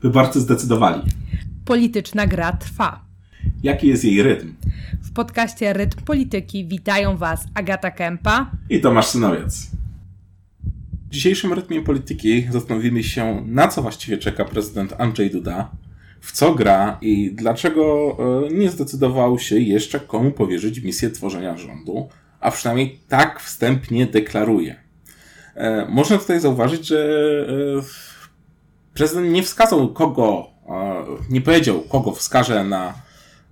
Wyborcy zdecydowali. Polityczna gra trwa. Jaki jest jej rytm? W podcaście Rytm Polityki witają Was Agata Kępa i Tomasz Synowiec. W dzisiejszym Rytmie Polityki zastanowimy się, na co właściwie czeka prezydent Andrzej Duda, w co gra i dlaczego e, nie zdecydował się jeszcze komu powierzyć misję tworzenia rządu, a przynajmniej tak wstępnie deklaruje. E, można tutaj zauważyć, że e, prezydent nie wskazał kogo, nie powiedział kogo wskaże na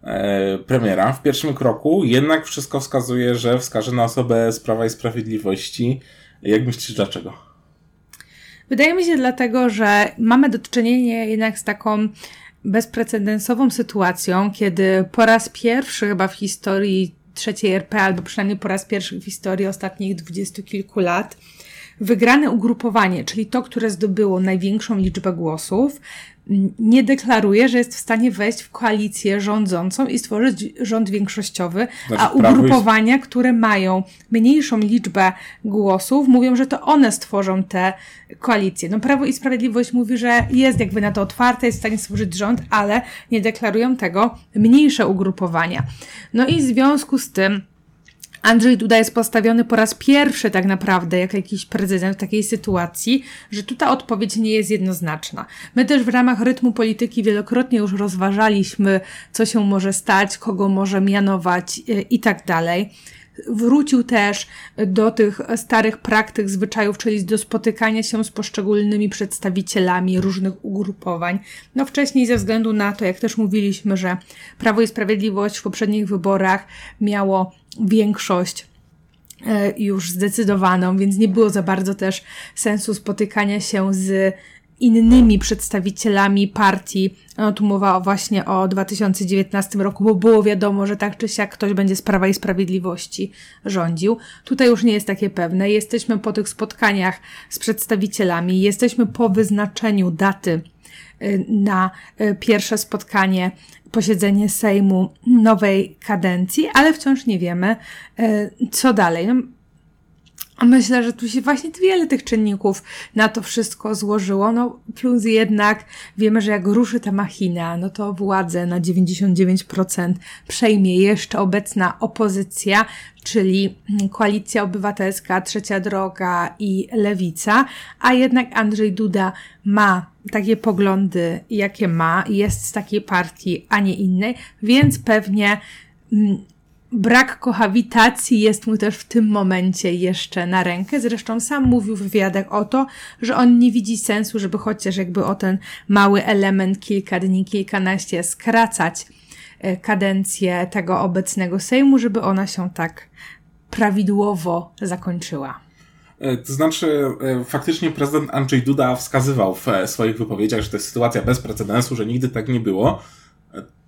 e, premiera w pierwszym kroku, jednak wszystko wskazuje, że wskaże na osobę z Prawa i Sprawiedliwości. Jak myślisz, dlaczego? Wydaje mi się dlatego, że mamy do czynienia jednak z taką bezprecedensową sytuacją, kiedy po raz pierwszy chyba w historii trzeciej RP, albo przynajmniej po raz pierwszy w historii ostatnich dwudziestu kilku lat, Wygrane ugrupowanie, czyli to, które zdobyło największą liczbę głosów, nie deklaruje, że jest w stanie wejść w koalicję rządzącą i stworzyć rząd większościowy, znaczy, a ugrupowania, które mają mniejszą liczbę głosów, mówią, że to one stworzą te koalicje. No Prawo i Sprawiedliwość mówi, że jest jakby na to otwarte, jest w stanie stworzyć rząd, ale nie deklarują tego mniejsze ugrupowania. No i w związku z tym Andrzej Duda jest postawiony po raz pierwszy tak naprawdę jako jakiś prezydent w takiej sytuacji, że tu ta odpowiedź nie jest jednoznaczna. My też w ramach rytmu polityki wielokrotnie już rozważaliśmy, co się może stać, kogo może mianować e, i tak dalej wrócił też do tych starych praktyk, zwyczajów, czyli do spotykania się z poszczególnymi przedstawicielami różnych ugrupowań. No wcześniej ze względu na to, jak też mówiliśmy, że Prawo i Sprawiedliwość w poprzednich wyborach miało większość e, już zdecydowaną, więc nie było za bardzo też sensu spotykania się z innymi przedstawicielami partii. No, tu mowa właśnie o 2019 roku, bo było wiadomo, że tak czy siak ktoś będzie z Prawa i Sprawiedliwości rządził. Tutaj już nie jest takie pewne. Jesteśmy po tych spotkaniach z przedstawicielami, jesteśmy po wyznaczeniu daty y, na y, pierwsze spotkanie, posiedzenie Sejmu nowej kadencji, ale wciąż nie wiemy, y, co dalej. Myślę, że tu się właśnie wiele tych czynników na to wszystko złożyło. No, plus jednak wiemy, że jak ruszy ta machina, no to władzę na 99% przejmie jeszcze obecna opozycja, czyli Koalicja Obywatelska, Trzecia Droga i Lewica, a jednak Andrzej Duda ma takie poglądy, jakie ma, jest z takiej partii, a nie innej, więc pewnie mm, brak kohabitacji jest mu też w tym momencie jeszcze na rękę. Zresztą sam mówił w wywiadach o to, że on nie widzi sensu, żeby chociaż jakby o ten mały element kilka dni, kilkanaście skracać e, kadencję tego obecnego Sejmu, żeby ona się tak prawidłowo zakończyła. E, to znaczy, e, faktycznie prezydent Andrzej Duda wskazywał w swoich wypowiedziach, że to jest sytuacja bez precedensu, że nigdy tak nie było.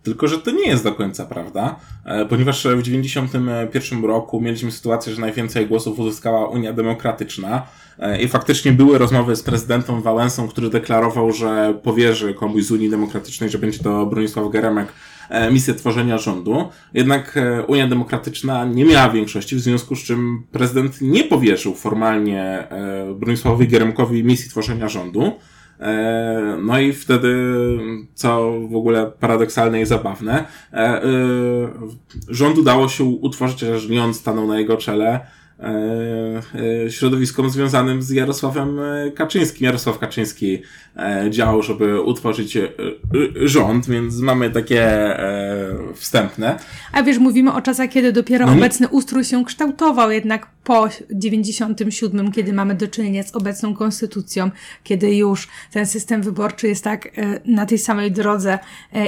Tylko, że to nie jest do końca prawda, e, ponieważ w 1991 roku mieliśmy sytuację, że najwięcej głosów uzyskała Unia Demokratyczna e, i faktycznie były rozmowy z prezydentem Wałęsą, który deklarował, że powierzy komuś z Unii Demokratycznej, że będzie to Bronisław Geremek e, misję tworzenia rządu. Jednak Unia Demokratyczna nie miała większości, w związku z czym prezydent nie powierzył formalnie Bronisławowi Geremkowi misji tworzenia rządu. E, no i wtedy, co w ogóle paradoksalne i zabawne, e, e, rząd udało się utworzyć, że nie on stanął na jego czele, środowiskom związanym z Jarosławem e, Kaczyńskim. Jarosław Kaczyński działał, żeby utworzyć rząd, więc mamy takie wstępne. A wiesz, mówimy o czasach, kiedy dopiero no obecny ustrój się kształtował, jednak po 97, kiedy mamy do czynienia z obecną konstytucją, kiedy już ten system wyborczy jest tak na tej samej drodze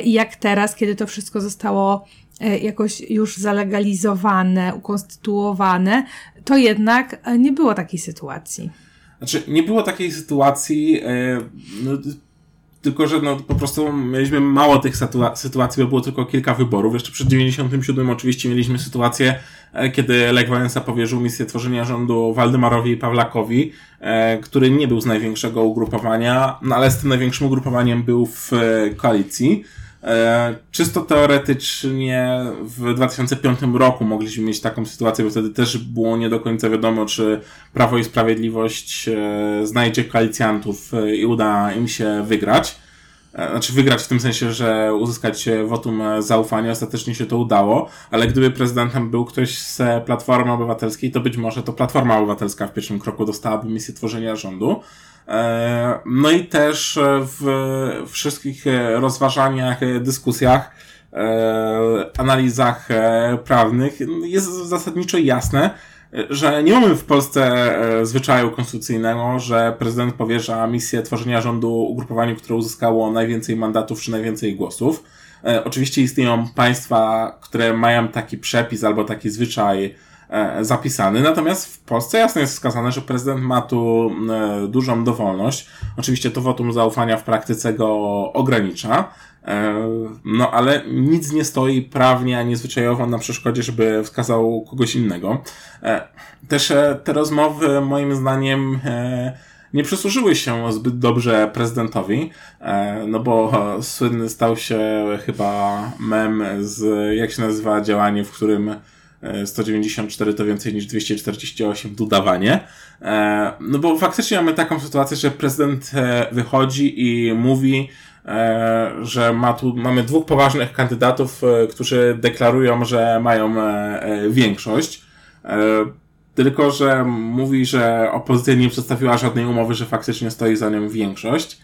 jak teraz, kiedy to wszystko zostało jakoś już zalegalizowane, ukonstytuowane, to jednak e, nie było takiej sytuacji. Znaczy, nie było takiej sytuacji, e, no, tylko że no, po prostu mieliśmy mało tych sytuacji, bo było tylko kilka wyborów. Jeszcze przed 97 oczywiście mieliśmy sytuację, e, kiedy Lech Wałęsa powierzył misję tworzenia rządu Waldemarowi Pawlakowi, który nie był z największego ugrupowania, no ale z tym największym ugrupowaniem był w koalicji. E, czysto teoretycznie w 2005 roku mogliśmy mieć taką sytuację, bo wtedy też było nie do końca wiadomo, czy Prawo i Sprawiedliwość e, znajdzie koalicjantów e, i uda im się wygrać. znaczy wygrać w tym sensie, że uzyskać wotum zaufania, ostatecznie się to udało, ale gdyby prezydentem był ktoś z Platformy Obywatelskiej, to być może to Platforma Obywatelska w pierwszym kroku dostałaby misję tworzenia rządu. No i też w wszystkich rozważaniach, dyskusjach, analizach prawnych jest zasadniczo jasne, że nie mamy w Polsce e, zwyczaju konstytucyjnego, że prezydent powierza misję tworzenia rządu ugrupowaniu, które uzyskało najwięcej mandatów czy najwięcej głosów. E, oczywiście istnieją państwa, które mają taki przepis albo taki zwyczaj e, zapisany, natomiast w Polsce jasno jest wskazane, że prezydent ma tu dużą dowolność. Oczywiście to wotum zaufania w praktyce go ogranicza. No, ale nic nie stoi prawnie ani zwyczajowo na przeszkodzie, żeby wskazał kogoś innego. E, też e, te rozmowy, moim zdaniem, e, nie przysłużyły się zbyt dobrze prezydentowi, no bo słynny stał się chyba mem z, jak się nazywa działanie, w którym 194 to więcej niż 248 dodawanie. No bo faktycznie mamy taką sytuację, że prezydent wychodzi i mówi, E, że ma tu, mamy dwóch poważnych kandydatów, e, którzy deklarują, że mają e, większość. Tylko, że mówi, że opozycja nie przedstawiła żadnej umowy, że faktycznie stoi za nią większość.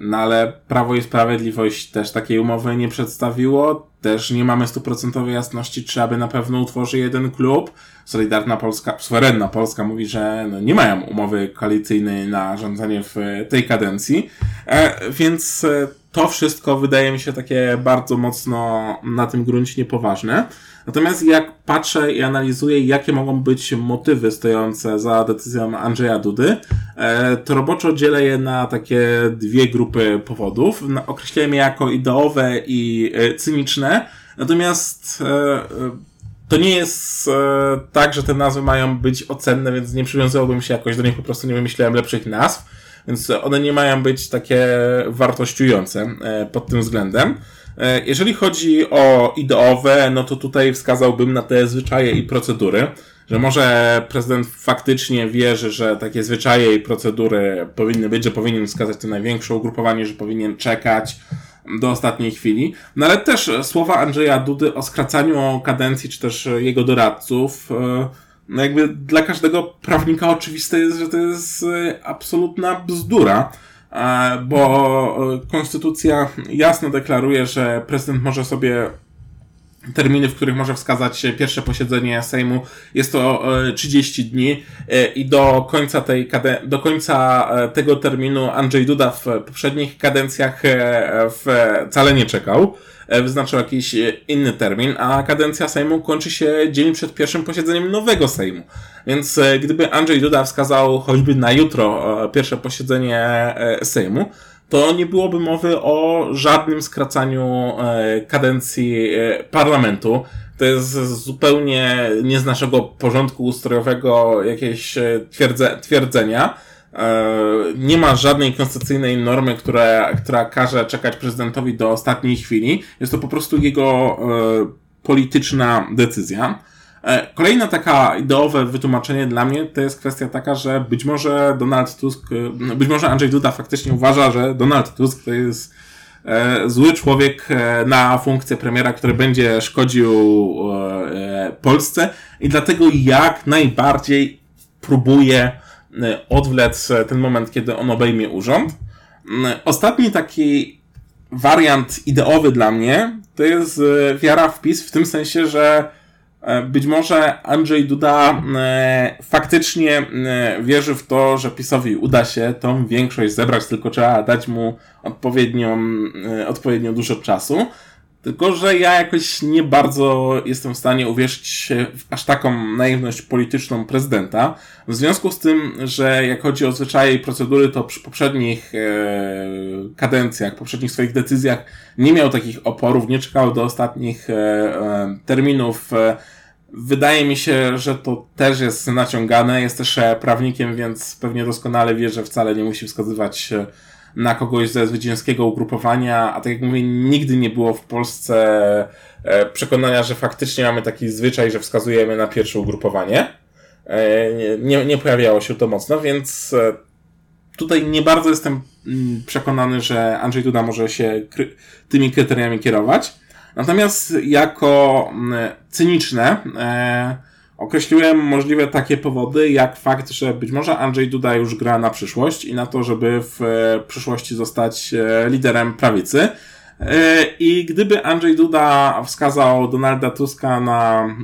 No ale Prawo i Sprawiedliwość też takiej umowy nie przedstawiło. Też nie mamy stuprocentowej jasności, czy aby na pewno utworzy jeden klub. Solidarna Polska, suwerenna Polska mówi, że no nie mają umowy koalicyjnej na rządzenie w tej kadencji. E, więc e, to wszystko wydaje mi się takie bardzo mocno na tym gruncie niepoważne. Natomiast jak patrzę i analizuję, jakie mogą być motywy stojące za decyzją Andrzeja Dudy, e, to roboczo dzielę je na takie dwie grupy powodów. Określałem je jako ideowe i cyniczne, natomiast to nie jest tak, że te nazwy mają być ocenne, więc nie przywiązałbym się jakoś do nich, po prostu nie wymyślałem lepszych nazw. Więc one nie mają być takie wartościujące e, pod tym względem. E, jeżeli chodzi o ideowe, no to tutaj wskazałbym na te zwyczaje i procedury, że może prezydent faktycznie wierzy, że takie zwyczaje i procedury powinny być, że powinien wskazać to największe ugrupowanie, że powinien czekać do ostatniej chwili. No ale też słowa Andrzeja Dudy o skracaniu kadencji, czy też jego doradców, e, no jakby dla każdego prawnika oczywiste jest, że to jest e, absolutna bzdura, bo e, konstytucja jasno deklaruje, że prezydent może sobie terminy, w których może wskazać pierwsze posiedzenie Sejmu, jest to 30 dni i do końca tej do końca tego terminu Andrzej Duda w poprzednich kadencjach wcale nie czekał. E, wyznaczył jakiś e, inny termin, a kadencja Sejmu kończy się dzień przed pierwszym posiedzeniem nowego Sejmu. Więc e, gdyby Andrzej Duda wskazał choćby na jutro pierwsze posiedzenie Sejmu, to nie byłoby mowy o żadnym skracaniu kadencji parlamentu. To jest zupełnie nie z naszego porządku ustrojowego jakieś twierdze, twierdzenia. E, nie ma żadnej konstytucyjnej normy, która, która każe czekać prezydentowi do ostatniej chwili. Jest to po prostu jego e, polityczna decyzja. E, kolejna taka ideowe wytłumaczenie dla mnie to jest kwestia taka, że być może Donald Tusk, być może Andrzej Duda faktycznie uważa, że Donald Tusk to jest zły człowiek na funkcję premiera, który będzie szkodził Polsce i dlatego jak najbardziej próbuje odwlec e, ten moment, kiedy on obejmie urząd. Y, ostatni taki wariant ideowy dla mnie to jest e, wiara w PiS w tym sensie, że e, być może Andrzej Duda faktycznie wierzy w to, że PiSowi uda się tą większość zebrać, tylko trzeba dać mu odpowiednią, odpowiednio dużo czasu. Tylko, że ja jakoś nie bardzo jestem w stanie uwierzyć w aż taką naiwność polityczną prezydenta. W związku z tym, że jak chodzi o zwyczaje i procedury, to przy poprzednich e, kadencjach, poprzednich swoich decyzjach nie miał takich oporów, nie czekał do ostatnich e, e, terminów. E, wydaje mi się, że to też jest naciągane. Jest też e, prawnikiem, więc pewnie doskonale wie, że wcale nie musi wskazywać na kogoś ze zwycięskiego ugrupowania, a tak jak mówię, nigdy nie było w Polsce e, przekonania, że faktycznie mamy taki zwyczaj, że wskazujemy na pierwsze ugrupowanie. E, nie, nie pojawiało się to mocno, więc e, tutaj nie bardzo jestem mm, przekonany, że Andrzej Duda może się tymi kryteriami kierować. Natomiast jako mm, cyniczne określiłem możliwe takie powody, jak fakt, że być może Andrzej Duda już gra na przyszłość i na to, żeby w e, przyszłości zostać e, liderem prawicy. E, I gdyby Andrzej Duda wskazał Donalda Tuska na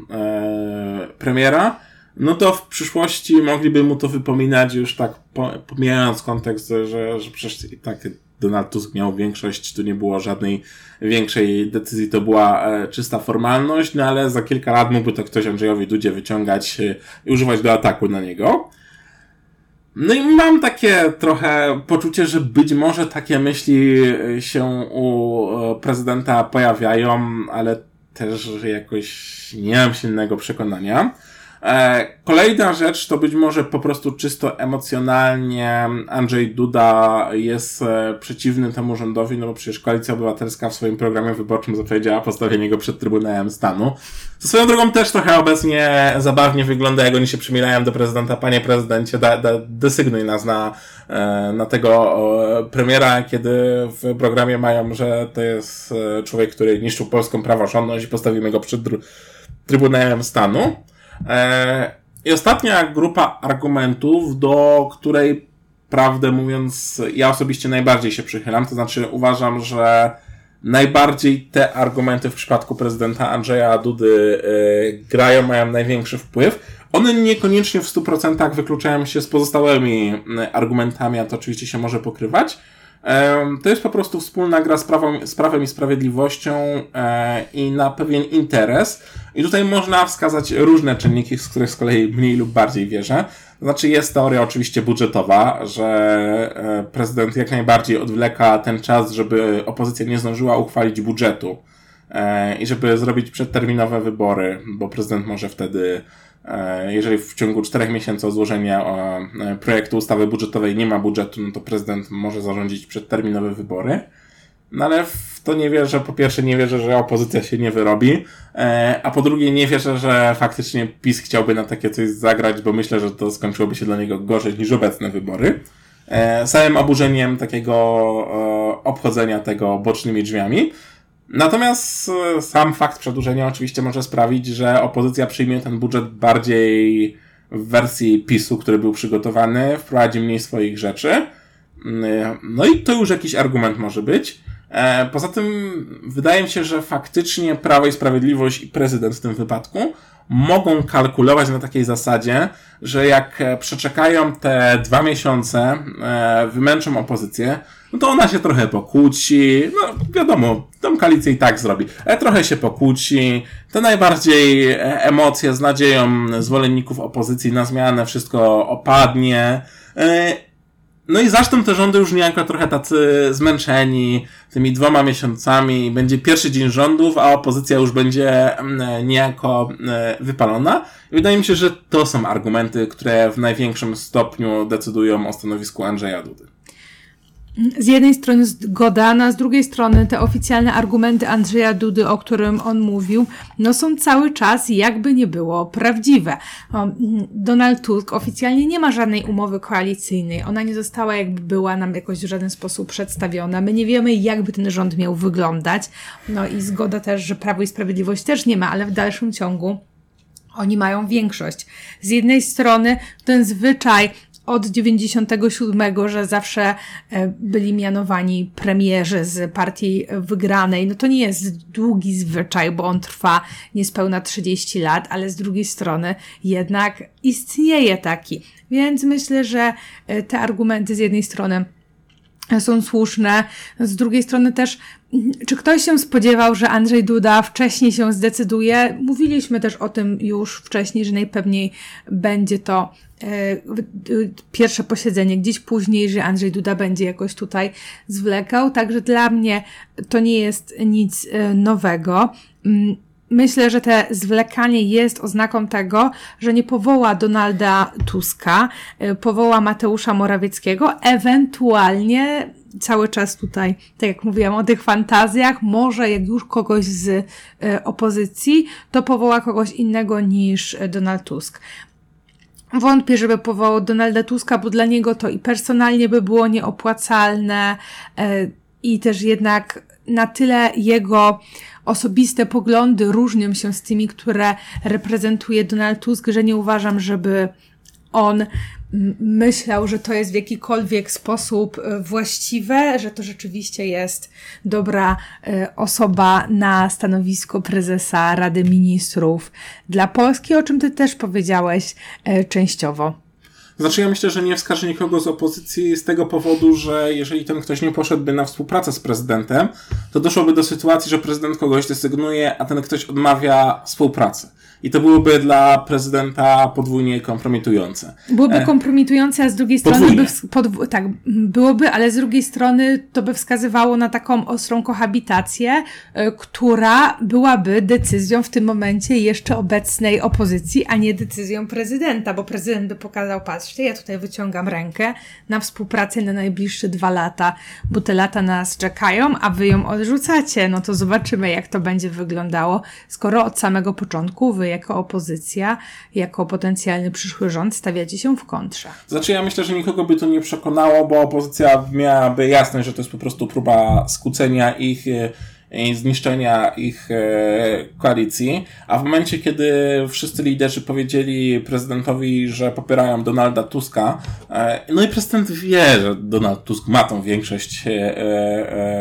premiera, no to w przyszłości mogliby mu to wypominać już tak pomijając kontekst, że, że przecież tak Donald Tusk miał większość, tu nie było żadnej większej decyzji, to była e, czysta formalność, no ale za kilka lat mógłby to ktoś Andrzejowi Dudzie wyciągać e, i używać do ataku na niego. No i mam takie trochę poczucie, że być może takie myśli e, się u prezydenta pojawiają, ale też jakoś nie mam silnego przekonania. E, kolejna rzecz to być może po prostu czysto emocjonalnie Andrzej Duda jest e, przeciwny temu rządowi, no bo przecież Koalicja Obywatelska w swoim programie wyborczym zapowiedziała postawienie go przed Trybunałem Stanu. To swoją drogą też trochę obecnie zabawnie wygląda, jak oni się przymielają do prezydenta. Panie prezydencie, da, da, desygnuj nas na, e, na tego premiera, kiedy w programie mają, że to jest człowiek, który niszczył polską praworządność i postawimy go przed Trybunałem Stanu. E, I ostatnia grupa argumentów, do której prawdę mówiąc, ja osobiście najbardziej się przychylam, to znaczy uważam, że najbardziej te argumenty w przypadku prezydenta Andrzeja Dudy yy, grają, mają największy wpływ. One niekoniecznie w 100% wykluczają się z pozostałymi argumentami, a to oczywiście się może pokrywać. To jest po prostu wspólna gra z, prawem, z prawem i sprawiedliwością e, i na pewien interes. I tutaj można wskazać różne czynniki, z których z kolei mniej lub bardziej wierzę. Znaczy jest teoria oczywiście budżetowa, że e, prezydent jak najbardziej odwleka ten czas, żeby opozycja nie zdążyła uchwalić budżetu e, i żeby zrobić przedterminowe wybory, bo prezydent może wtedy jeżeli w ciągu czterech miesięcy od złożenia e, projektu ustawy budżetowej nie ma budżetu, no to prezydent może zarządzić przedterminowe wybory. No ale w to nie wierzę, po pierwsze nie wierzę, że opozycja się nie wyrobi, e, a po drugie nie wierzę, że faktycznie PiS chciałby na takie coś zagrać, bo myślę, że to skończyłoby się dla niego gorzej niż obecne wybory. Samym oburzeniem takiego obchodzenia tego bocznymi drzwiami. Natomiast e, sam fakt przedłużenia oczywiście może sprawić, że opozycja przyjmie ten budżet bardziej w wersji PiSu, który był przygotowany, wprowadzi mniej swoich rzeczy. Mm, e, no i to już jakiś argument może być. E, poza tym wydaje mi się, że faktycznie Prawo i Sprawiedliwość i prezydent w tym wypadku mogą kalkulować na takiej zasadzie, że jak przeczekają te dwa miesiące, wymęczą opozycję, no to ona się trochę pokłóci, no wiadomo, tą koalicję i tak zrobi, ale trochę się pokłóci, te najbardziej e, emocje z nadzieją zwolenników opozycji na zmianę, wszystko opadnie, e, no i zaczną te rządy już niejako trochę tacy zmęczeni tymi dwoma miesiącami. Będzie pierwszy dzień rządów, a opozycja już będzie mm, niejako e, wypalona. I wydaje mi się, że to są argumenty, które w największym stopniu decydują o stanowisku Andrzeja Dudy z jednej strony zgoda, a z drugiej strony te oficjalne argumenty Andrzeja Dudy, o którym on mówił, no są cały czas, jakby nie było, prawdziwe. Donald Tusk oficjalnie nie ma żadnej umowy koalicyjnej. Ona nie została jakby była nam jakoś w żaden sposób przedstawiona. My nie wiemy, jakby ten rząd miał wyglądać. No i zgoda też, że Prawo i Sprawiedliwość też nie ma, ale w dalszym ciągu oni mają większość. Z jednej strony ten zwyczaj od 97, że zawsze e, byli mianowani premierzy z partii wygranej. No to nie jest długi zwyczaj, bo on trwa niespełna 30 lat, ale z drugiej strony jednak istnieje taki. Więc myślę, że e, te argumenty z jednej strony są słuszne. Z drugiej strony też, czy ktoś się spodziewał, że Andrzej Duda wcześniej się zdecyduje? Mówiliśmy też o tym już wcześniej, że najpewniej będzie to pierwsze posiedzenie gdzieś później, że Andrzej Duda będzie jakoś tutaj zwlekał. Także dla mnie to nie jest nic e, nowego. Mm, Myślę, że te zwlekanie jest oznaką tego, że nie powoła Donalda Tuska, y, powoła Mateusza Morawieckiego, ewentualnie cały czas tutaj, tak jak mówiłam o tych fantazjach, może jak już kogoś z opozycji, to powoła kogoś innego niż Donald Tusk. Wątpię, żeby powołał Donalda Tuska, bo dla niego to i personalnie by było nieopłacalne, i też jednak na tyle jego osobiste poglądy różnią się z tymi, które reprezentuje Donald Tusk, że nie uważam, żeby on myślał, że to jest w jakikolwiek sposób e, właściwe, że to rzeczywiście jest dobra e, osoba na stanowisko prezesa Rady Ministrów dla Polski, o czym ty też powiedziałeś e, częściowo. Znaczy, ja myślę, że nie wskaże nikogo z opozycji z tego powodu, że jeżeli ten ktoś nie poszedłby na współpracę z prezydentem, to doszłoby do sytuacji, że prezydent kogoś desygnuje, a ten ktoś odmawia współpracy. I to byłoby dla prezydenta podwójnie kompromitujące. Byłoby e, kompromitujące, a z drugiej strony by, podw- tak, byłoby, ale z drugiej strony to by wskazywało na taką ostrą kohabitację, y, która byłaby decyzją w tym momencie jeszcze obecnej opozycji, a nie decyzją prezydenta, bo prezydent by pokazał, patrzcie, ja tutaj wyciągam rękę na współpracę na najbliższe dwa lata, bo te lata nas czekają, a wy ją odrzucacie. No to zobaczymy, jak to będzie wyglądało, skoro od samego początku wy jako opozycja, jako potencjalny przyszły rząd stawiacie się w kontrze? Znaczy ja myślę, że nikogo by to nie przekonało, bo opozycja miałaby jasność, że to jest po prostu próba skłócenia ich e, i zniszczenia ich e, koalicji, a w momencie, kiedy wszyscy liderzy powiedzieli prezydentowi, że popierają Donalda Tuska, e, no i prezydent wie, że Donald Tusk ma tą większość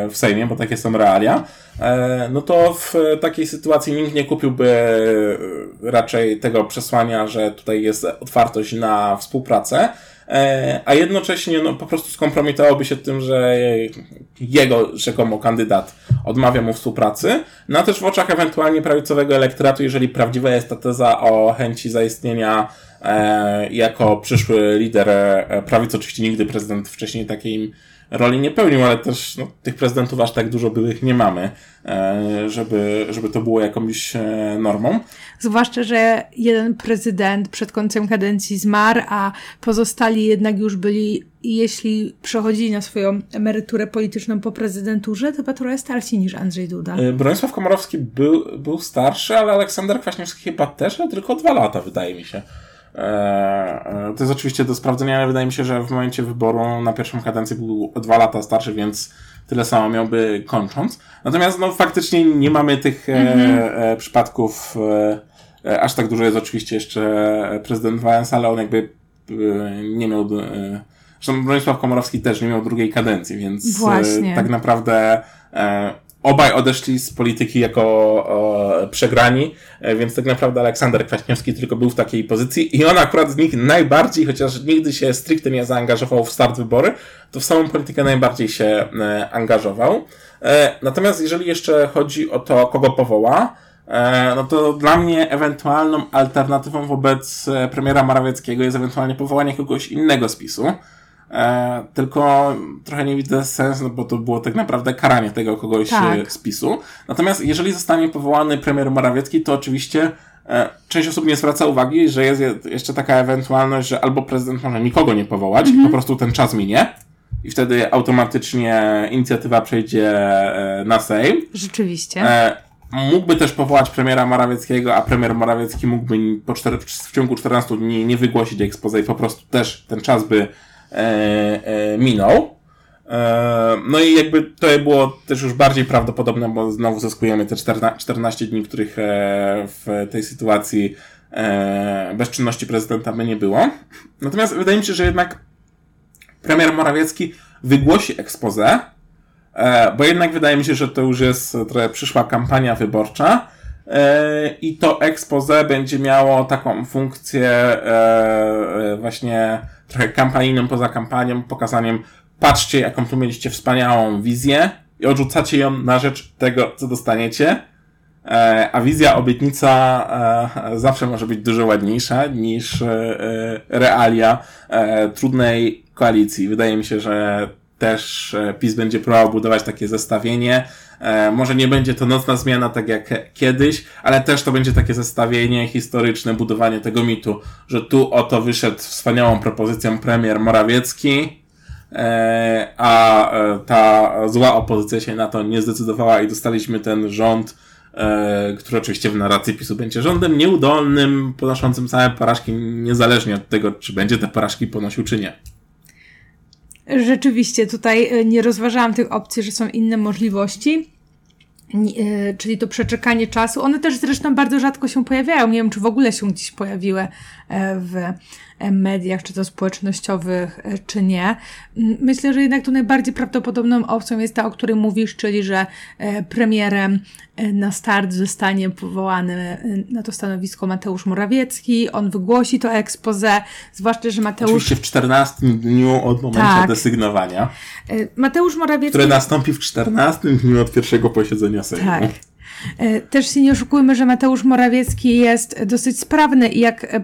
w Sejmie, bo takie są realia, E, no to w takiej sytuacji nikt nie kupiłby e, raczej tego przesłania, że tutaj jest otwartość na współpracę, e, a jednocześnie no, po prostu skompromitowałoby się tym, że jego rzekomo kandydat odmawia mu współpracy, no a też w oczach ewentualnie prawicowego elektoratu, jeżeli prawdziwa jest ta teza o chęci zaistnienia jako przyszły lider prawicy, oczywiście nigdy prezydent wcześniej takiej roli nie pełnił, ale też no, tych prezydentów aż tak dużo byłych nie mamy, e, żeby, żeby to było jakąś e, normą. Zwłaszcza, że jeden prezydent przed końcem kadencji zmarł, a pozostali jednak już byli, jeśli przechodzili na swoją emeryturę polityczną po prezydenturze, to chyba trochę starsi niż Andrzej Duda. E, Bronisław Komorowski był, był starszy, ale Aleksander Kwaśniewski chyba też, ale tylko dwa lata, wydaje mi się. E, e, to jest oczywiście do sprawdzenia, ale wydaje mi się, że w momencie wyboru na pierwszą kadencję był o dwa lata starszy, więc tyle samo miałby kończąc. Natomiast no faktycznie nie mamy tych e, przypadków e, aż tak dużo jest oczywiście jeszcze prezydent Wałęsa, ale on jakby nie miał Zresztą Bronisław Komorowski też nie miał drugiej kadencji, więc Właśnie. tak naprawdę obaj odeszli z polityki jako przegrani, e, więc tak naprawdę Aleksander Kwaśniewski tylko był w takiej pozycji i on akurat z nich najbardziej, chociaż nigdy się stricte nie zaangażował w start wybory, to w samą politykę najbardziej się e, angażował. E, natomiast jeżeli jeszcze chodzi o to, kogo powoła, e, no to dla mnie ewentualną alternatywą wobec e, premiera Morawieckiego jest ewentualnie powołanie kogoś innego z PiSu. E, tylko trochę nie widzę sensu, no bo to było tak naprawdę karanie tego kogoś tak. z PiSu. Natomiast jeżeli zostanie powołany premier Morawiecki, to oczywiście e, część osób nie zwraca uwagi, że jest jeszcze taka ewentualność, że albo prezydent może nikogo nie powołać, mhm. po prostu ten czas minie i wtedy automatycznie inicjatywa przejdzie e, na Sejm. Rzeczywiście. E, mógłby też powołać premiera Morawieckiego, a premier Morawiecki mógłby po cztery, w ciągu 14 dni nie wygłosić expose i po prostu też ten czas by E, e, minął. E, no i jakby to było też już bardziej prawdopodobne, bo znowu zyskujemy te 14 dni, których w tej sytuacji bezczynności prezydenta by nie było. Natomiast wydaje mi się, że jednak premier Morawiecki wygłosi expose, bo jednak wydaje mi się, że to już jest trochę przyszła kampania wyborcza i to expose będzie miało taką funkcję właśnie trochę kampanijną poza kampanią, pokazaniem patrzcie, jaką tu mieliście wspaniałą wizję i odrzucacie ją na rzecz tego, co dostaniecie. E, a wizja, obietnica e, zawsze może być dużo ładniejsza niż e, realia trudnej koalicji. Wydaje mi się, że też PiS będzie próbował budować takie zestawienie. Może nie będzie to nocna zmiana, tak jak kiedyś, ale też to będzie takie zestawienie historyczne, budowanie tego mitu, że tu oto wyszedł wspaniałą propozycją premier Morawiecki, a ta zła opozycja się na to nie zdecydowała i dostaliśmy ten rząd e, który oczywiście w narracji PiSu będzie rządem nieudolnym, ponoszącym same porażki, niezależnie od tego, czy będzie te porażki ponosił, czy nie. Rzeczywiście, tutaj e, nie rozważałam tych opcji, że są inne możliwości. E, czyli to przeczekanie czasu. One też zresztą bardzo rzadko się pojawiają. Nie wiem, czy w ogóle się gdzieś pojawiły e, w mediach, czy to społecznościowych, e, czy nie. Myślę, że jednak tu najbardziej prawdopodobną opcją jest ta, o której mówisz, czyli że e, premierem e, na start zostanie powołany na to stanowisko Mateusz Morawiecki. On wygłosi to expose, zwłaszcza, że Mateusz... Oczywiście w 14 dniu od momentu tak. desygnowania. Mateusz Morawiecki... Które nastąpi w 14 dniu od pierwszego posiedzenia Tak. Też się nie oszukujmy, że Mateusz Morawiecki jest dosyć sprawny i jak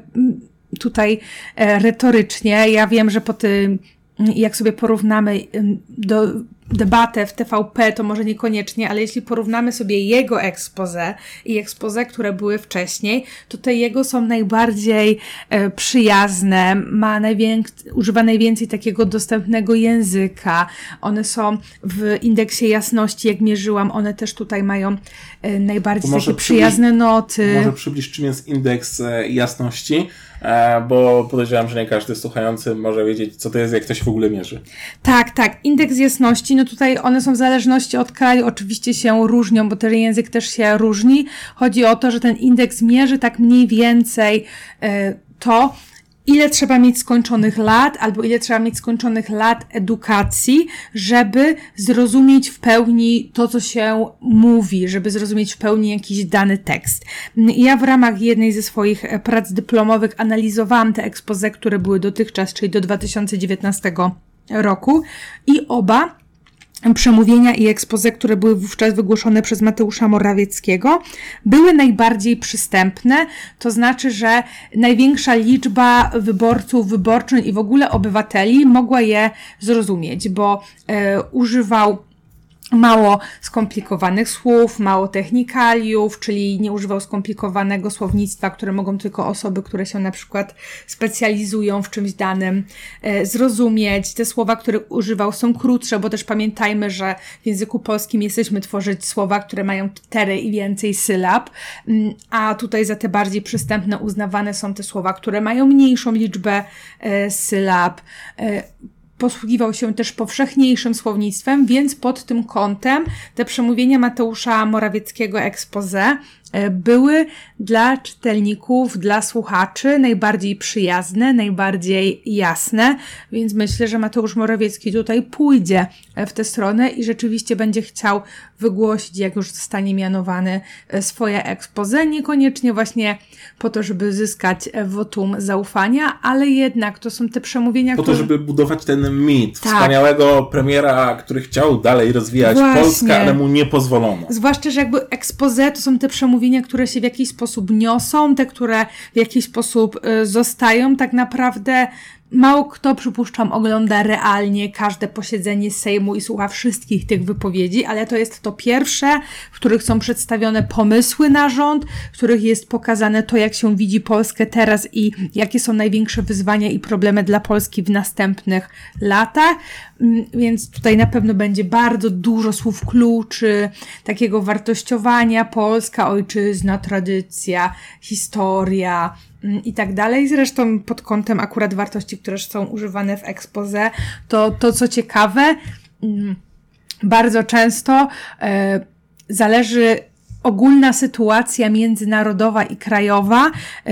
tutaj e, retorycznie. Ja wiem, że po tym, jak sobie porównamy do debatę w TVP, to może niekoniecznie, ale jeśli porównamy sobie jego expose i expose, które były wcześniej, to te jego są najbardziej e, przyjazne, ma najwięk- używa najwięcej takiego dostępnego języka. One są w indeksie jasności, jak mierzyłam, one też tutaj mają e, najbardziej takie przyjazne noty. Może przybliż, czym jest indeks e, jasności, bo podejrzewam, że nie każdy słuchający może wiedzieć, co to jest, jak to się w ogóle mierzy. Tak, tak. Indeks jasności, no tutaj one są w zależności od kraju, oczywiście się różnią, bo ten język też się różni. Chodzi o to, że ten indeks mierzy tak mniej więcej e, to, ile trzeba mieć skończonych lat, albo ile trzeba mieć skończonych lat edukacji, żeby zrozumieć w pełni to, co się mówi, żeby zrozumieć w pełni jakiś dany tekst. Ja w ramach jednej ze swoich prac dyplomowych analizowałam te ekspoze, które były dotychczas, czyli do 2019 roku i oba przemówienia i ekspoze, które były wówczas wygłoszone przez Mateusza Morawieckiego, były najbardziej przystępne, to znaczy, że największa liczba wyborców, wyborczyń i w ogóle obywateli mogła je zrozumieć, bo e, używał mało skomplikowanych słów, mało technikaliów, czyli nie używał skomplikowanego słownictwa, które mogą tylko osoby, które się na przykład specjalizują w czymś danym, e, zrozumieć. Te słowa, których używał są krótsze, bo też pamiętajmy, że w języku polskim jesteśmy tworzyć słowa, które mają cztery i więcej sylab, mm, a tutaj za te bardziej przystępne uznawane są te słowa, które mają mniejszą liczbę e, sylab. Posługiwał się też powszechniejszym słownictwem, więc pod tym kątem te przemówienia Mateusza Morawieckiego expose były dla czytelników, dla słuchaczy najbardziej przyjazne, najbardziej jasne, więc myślę, że Mateusz Morawiecki tutaj pójdzie w tę stronę i rzeczywiście będzie chciał wygłosić, jak już zostanie mianowany, e, swoje expose, niekoniecznie właśnie po to, żeby zyskać wotum zaufania, ale jednak to są te przemówienia, Po które... to, żeby budować ten mit tak. wspaniałego premiera, który chciał dalej rozwijać właśnie. Polskę, ale mu nie pozwolono. Zwłaszcza, że jakby expose to są te przemówienia, przemówienia, które się w jakiś sposób niosą, te, które w jakiś sposób y, zostają, tak naprawdę Mało kto, przypuszczam, ogląda realnie każde posiedzenie Sejmu i słucha wszystkich tych wypowiedzi, ale to jest to pierwsze, w których są przedstawione pomysły na rząd, w których jest pokazane to, jak się widzi Polskę teraz i jakie są największe wyzwania i problemy dla Polski w następnych latach. Mm, więc tutaj na pewno będzie bardzo dużo słów kluczy, takiego wartościowania Polska, ojczyzna, tradycja, historia, i tak dalej. Zresztą pod kątem akurat wartości, które są używane w expose, to to co ciekawe, mm, bardzo często e, zależy ogólna sytuacja międzynarodowa i krajowa e,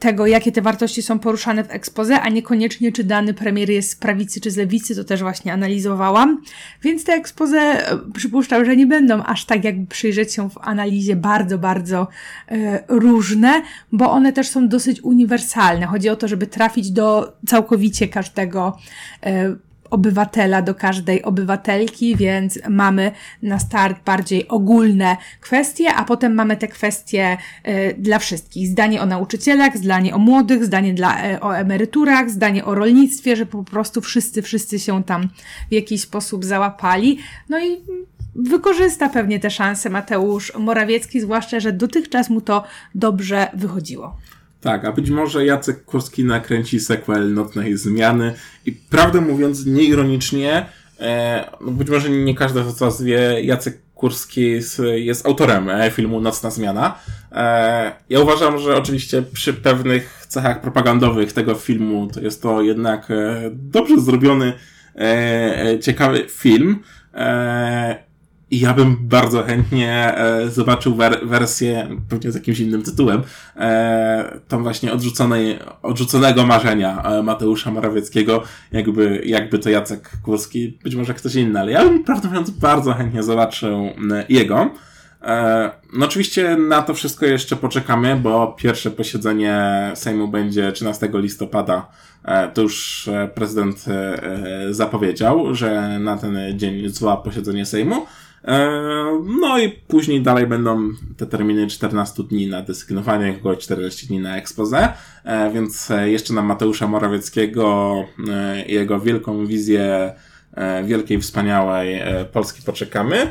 tego, jakie te wartości są poruszane w ekspoze, a niekoniecznie czy dany premier jest z prawicy czy z lewicy, to też właśnie analizowałam. Więc te ekspoze e, przypuszczam, że nie będą aż tak jakby przyjrzeć się w analizie bardzo, bardzo e, różne, bo one też są dosyć uniwersalne. Chodzi o to, żeby trafić do całkowicie każdego e, obywatela do każdej obywatelki, więc mamy na start bardziej ogólne kwestie, a potem mamy te kwestie y, dla wszystkich. Zdanie o nauczycielach, zdanie o młodych, zdanie dla, y, o emeryturach, zdanie o rolnictwie, że po prostu wszyscy, wszyscy się tam w jakiś sposób załapali. No i wykorzysta pewnie te szanse Mateusz Morawiecki, zwłaszcza, że dotychczas mu to dobrze wychodziło. Tak, a być może Jacek Kurski nakręci sequel Nocnej Zmiany i prawdę mówiąc, nieironicznie, e, no być może nie każdy z Was wie, Jacek Kurski jest, jest autorem filmu Nocna Zmiana. Ja uważam, że oczywiście przy pewnych cechach propagandowych tego filmu to jest to jednak dobrze zrobiony, ciekawy film. I ja bym bardzo chętnie e, zobaczył wer wersję, pewnie z jakimś innym tytułem, e, tą właśnie odrzuconej, odrzuconego marzenia e, Mateusza Morawieckiego, jakby, jakby to Jacek Kurski, być może ktoś inny, ale ja bym prawdę mówiąc bardzo chętnie zobaczył e, jego. E, no oczywiście na to wszystko jeszcze poczekamy, bo pierwsze posiedzenie Sejmu będzie 13 listopada. E, to już prezydent zapowiedział, że na ten dzień zła posiedzenie Sejmu. E, no i później dalej będą te terminy 14 dni na desygnowanie, około 40 dni na expose, e, więc e, jeszcze na Mateusza Morawieckiego i jego wielką wizję wielkiej, wspaniałej Polski poczekamy.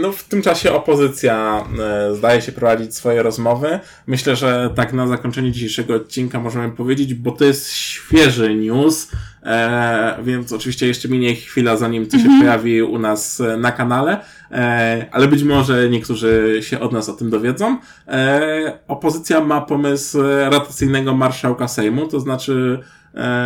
No w tym czasie opozycja zdaje się prowadzić swoje rozmowy. Myślę, że tak na zakończenie dzisiejszego odcinka możemy powiedzieć, bo to jest świeży news, E, więc oczywiście jeszcze minie chwila, zanim to się mhm. pojawi u nas e, na kanale, e, ale być może niektórzy się od nas o tym dowiedzą. E, opozycja ma pomysł rotacyjnego marszałka Sejmu, to znaczy, e,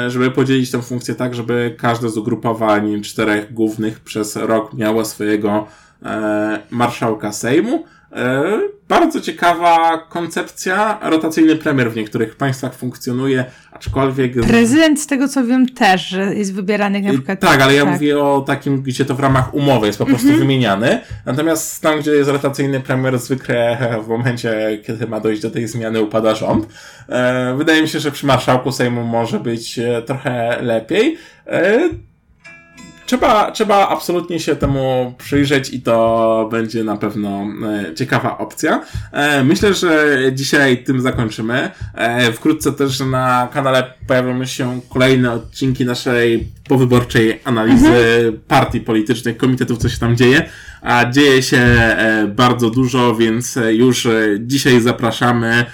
żeby podzielić tę funkcję tak, żeby każde z ugrupowań czterech głównych przez rok miało swojego e, marszałka Sejmu. E, bardzo ciekawa koncepcja. Rotacyjny premier w niektórych państwach funkcjonuje, aczkolwiek. Prezydent, z tego co wiem, też jest wybierany na przykład. Tak, ale ja tak. mówię o takim, gdzie to w ramach umowy jest po prostu mm -hmm. wymieniany. Natomiast tam, gdzie jest rotacyjny premier, zwykle w momencie, kiedy ma dojść do tej zmiany, upada rząd. E, wydaje mi się, że przy marszałku Sejmu może być e, trochę lepiej. Trzeba, trzeba absolutnie się temu przyjrzeć i to będzie na pewno e, ciekawa opcja. E, myślę, że dzisiaj tym zakończymy. E, wkrótce też na kanale pojawią się kolejne odcinki naszej powyborczej analizy mhm. partii politycznych, komitetów, co się tam dzieje. A dzieje się bardzo dużo, więc już dzisiaj zapraszamy.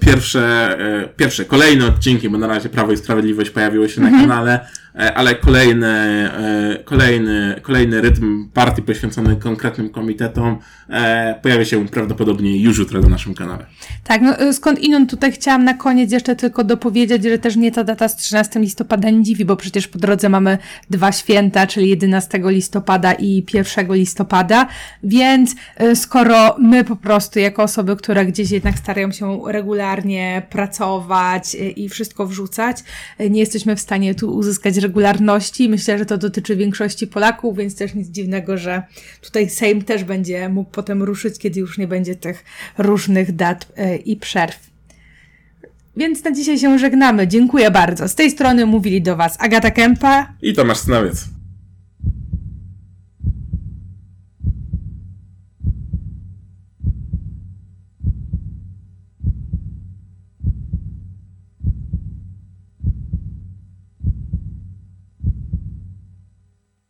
Pierwsze, pierwsze, kolejne odcinki, bo na razie Prawo i Sprawiedliwość pojawiło się mhm. na kanale ale kolejny, e, kolejny, kolejny rytm partii poświęcony konkretnym komitetom e, pojawia się prawdopodobnie już jutro na naszym kanale. Tak, no skąd inąd tutaj chciałam na koniec jeszcze tylko dopowiedzieć, że też nie ta data z 13 listopada nie dziwi, bo przecież po drodze mamy dwa święta, czyli 11 listopada i 1 listopada, więc skoro my po prostu jako osoby, które gdzieś jednak starają się regularnie pracować i wszystko wrzucać, nie jesteśmy w stanie tu uzyskać regularności. Myślę, że to dotyczy większości Polaków, więc też nic dziwnego, że tutaj Sejm też będzie mógł potem ruszyć, kiedy już nie będzie tych różnych dat e, i przerw. Więc na dzisiaj się żegnamy. Dziękuję bardzo. Z tej strony mówili do Was Agata Kępa i Tomasz Snawiec.